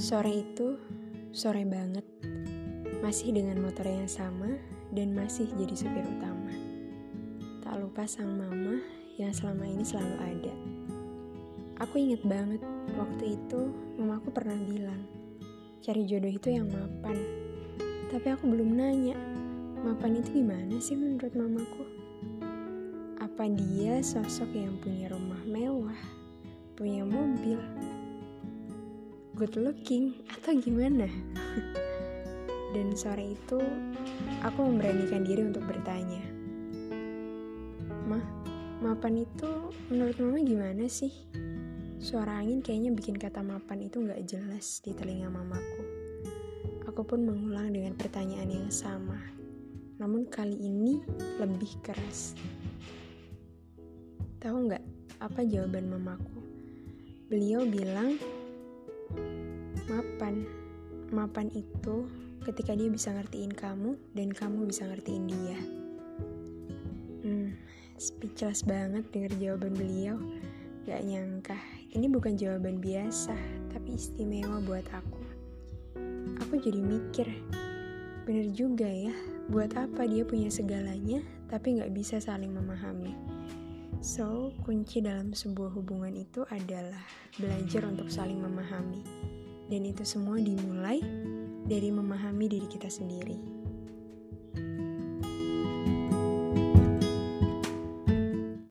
Sore itu, sore banget. Masih dengan motor yang sama dan masih jadi supir utama. Tak lupa sang mama yang selama ini selalu ada. Aku inget banget waktu itu mamaku pernah bilang, cari jodoh itu yang mapan. Tapi aku belum nanya, mapan itu gimana sih menurut mamaku? Apa dia sosok yang punya rumah mewah, punya mobil, good looking atau gimana? Dan sore itu aku memberanikan diri untuk bertanya. Mah, mapan itu menurut mama gimana sih? Suara angin kayaknya bikin kata mapan itu nggak jelas di telinga mamaku. Aku pun mengulang dengan pertanyaan yang sama. Namun kali ini lebih keras. Tahu nggak apa jawaban mamaku? Beliau bilang mapan. Mapan itu ketika dia bisa ngertiin kamu dan kamu bisa ngertiin dia. Hmm speechless banget denger jawaban beliau. Gak nyangka. Ini bukan jawaban biasa tapi istimewa buat aku. Aku jadi mikir bener juga ya buat apa dia punya segalanya tapi gak bisa saling memahami. So, kunci dalam sebuah hubungan itu adalah belajar untuk saling memahami. Dan itu semua dimulai dari memahami diri kita sendiri.